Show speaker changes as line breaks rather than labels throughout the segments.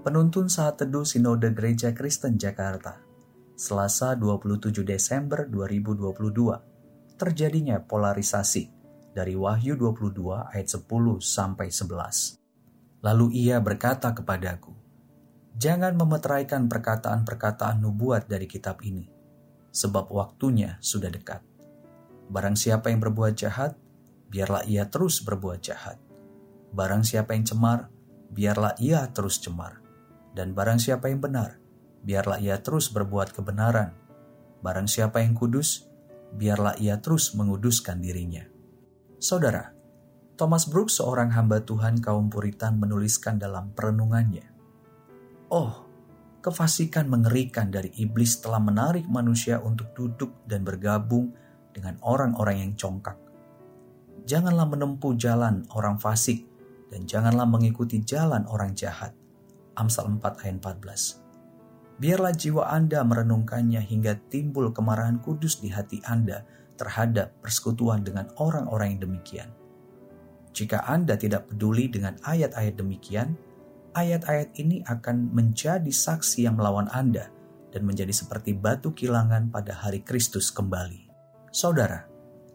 Penuntun Saat Teduh Sinode Gereja Kristen Jakarta Selasa 27 Desember 2022 Terjadinya polarisasi dari Wahyu 22 ayat 10 sampai 11 Lalu ia berkata kepadaku Jangan memeteraikan perkataan-perkataan nubuat dari kitab ini sebab waktunya sudah dekat. Barang siapa yang berbuat jahat biarlah ia terus berbuat jahat. Barang siapa yang cemar biarlah ia terus cemar dan barang siapa yang benar, biarlah ia terus berbuat kebenaran. Barang siapa yang kudus, biarlah ia terus menguduskan dirinya. Saudara, Thomas Brooks, seorang hamba Tuhan kaum Puritan, menuliskan dalam perenungannya, "Oh, kefasikan mengerikan dari iblis telah menarik manusia untuk duduk dan bergabung dengan orang-orang yang congkak. Janganlah menempuh jalan orang fasik dan janganlah mengikuti jalan orang jahat. Amsal 4 ayat 14. Biarlah jiwa Anda merenungkannya hingga timbul kemarahan kudus di hati Anda terhadap persekutuan dengan orang-orang yang demikian. Jika Anda tidak peduli dengan ayat-ayat demikian, ayat-ayat ini akan menjadi saksi yang melawan Anda dan menjadi seperti batu kilangan pada hari Kristus kembali. Saudara,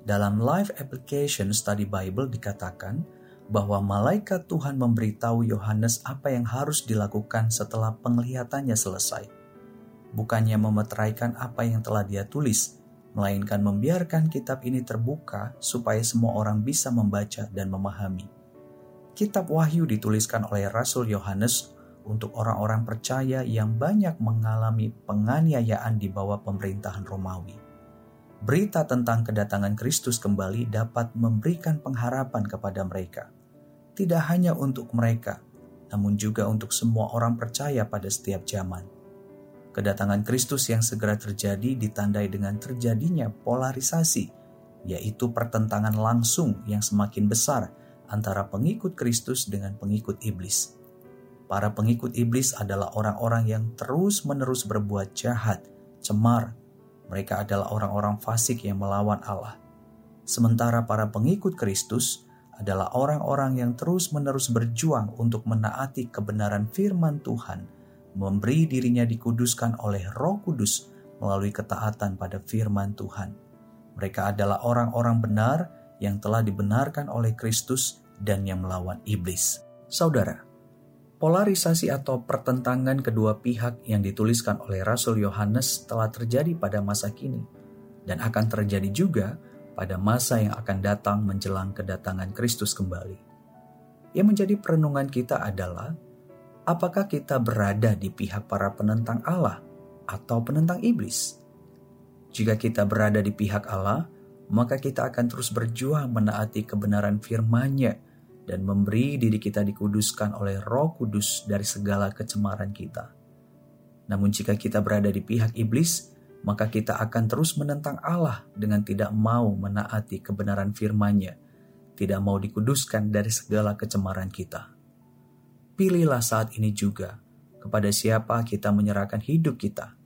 dalam Live Application Study Bible dikatakan bahwa malaikat Tuhan memberitahu Yohanes apa yang harus dilakukan setelah penglihatannya selesai. Bukannya memeteraikan apa yang telah dia tulis, melainkan membiarkan kitab ini terbuka supaya semua orang bisa membaca dan memahami. Kitab Wahyu dituliskan oleh Rasul Yohanes untuk orang-orang percaya yang banyak mengalami penganiayaan di bawah pemerintahan Romawi. Berita tentang kedatangan Kristus kembali dapat memberikan pengharapan kepada mereka tidak hanya untuk mereka, namun juga untuk semua orang percaya pada setiap zaman. Kedatangan Kristus yang segera terjadi ditandai dengan terjadinya polarisasi, yaitu pertentangan langsung yang semakin besar antara pengikut Kristus dengan pengikut iblis. Para pengikut iblis adalah orang-orang yang terus-menerus berbuat jahat, cemar. Mereka adalah orang-orang fasik yang melawan Allah. Sementara para pengikut Kristus adalah orang-orang yang terus-menerus berjuang untuk menaati kebenaran firman Tuhan, memberi dirinya dikuduskan oleh Roh Kudus melalui ketaatan pada firman Tuhan. Mereka adalah orang-orang benar yang telah dibenarkan oleh Kristus dan yang melawan iblis. Saudara, polarisasi atau pertentangan kedua pihak yang dituliskan oleh Rasul Yohanes telah terjadi pada masa kini dan akan terjadi juga pada masa yang akan datang menjelang kedatangan Kristus kembali. Yang menjadi perenungan kita adalah apakah kita berada di pihak para penentang Allah atau penentang iblis? Jika kita berada di pihak Allah, maka kita akan terus berjuang menaati kebenaran firman-Nya dan memberi diri kita dikuduskan oleh Roh Kudus dari segala kecemaran kita. Namun jika kita berada di pihak iblis, maka kita akan terus menentang Allah dengan tidak mau menaati kebenaran firman-Nya, tidak mau dikuduskan dari segala kecemaran kita. Pilihlah saat ini juga kepada siapa kita menyerahkan hidup kita.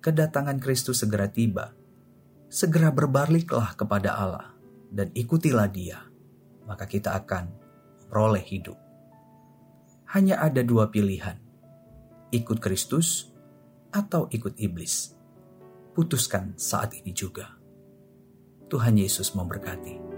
Kedatangan Kristus segera tiba. Segera berbaliklah kepada Allah dan ikutilah Dia, maka kita akan memperoleh hidup. Hanya ada dua pilihan: ikut Kristus atau ikut iblis putuskan saat ini juga. Tuhan Yesus memberkati.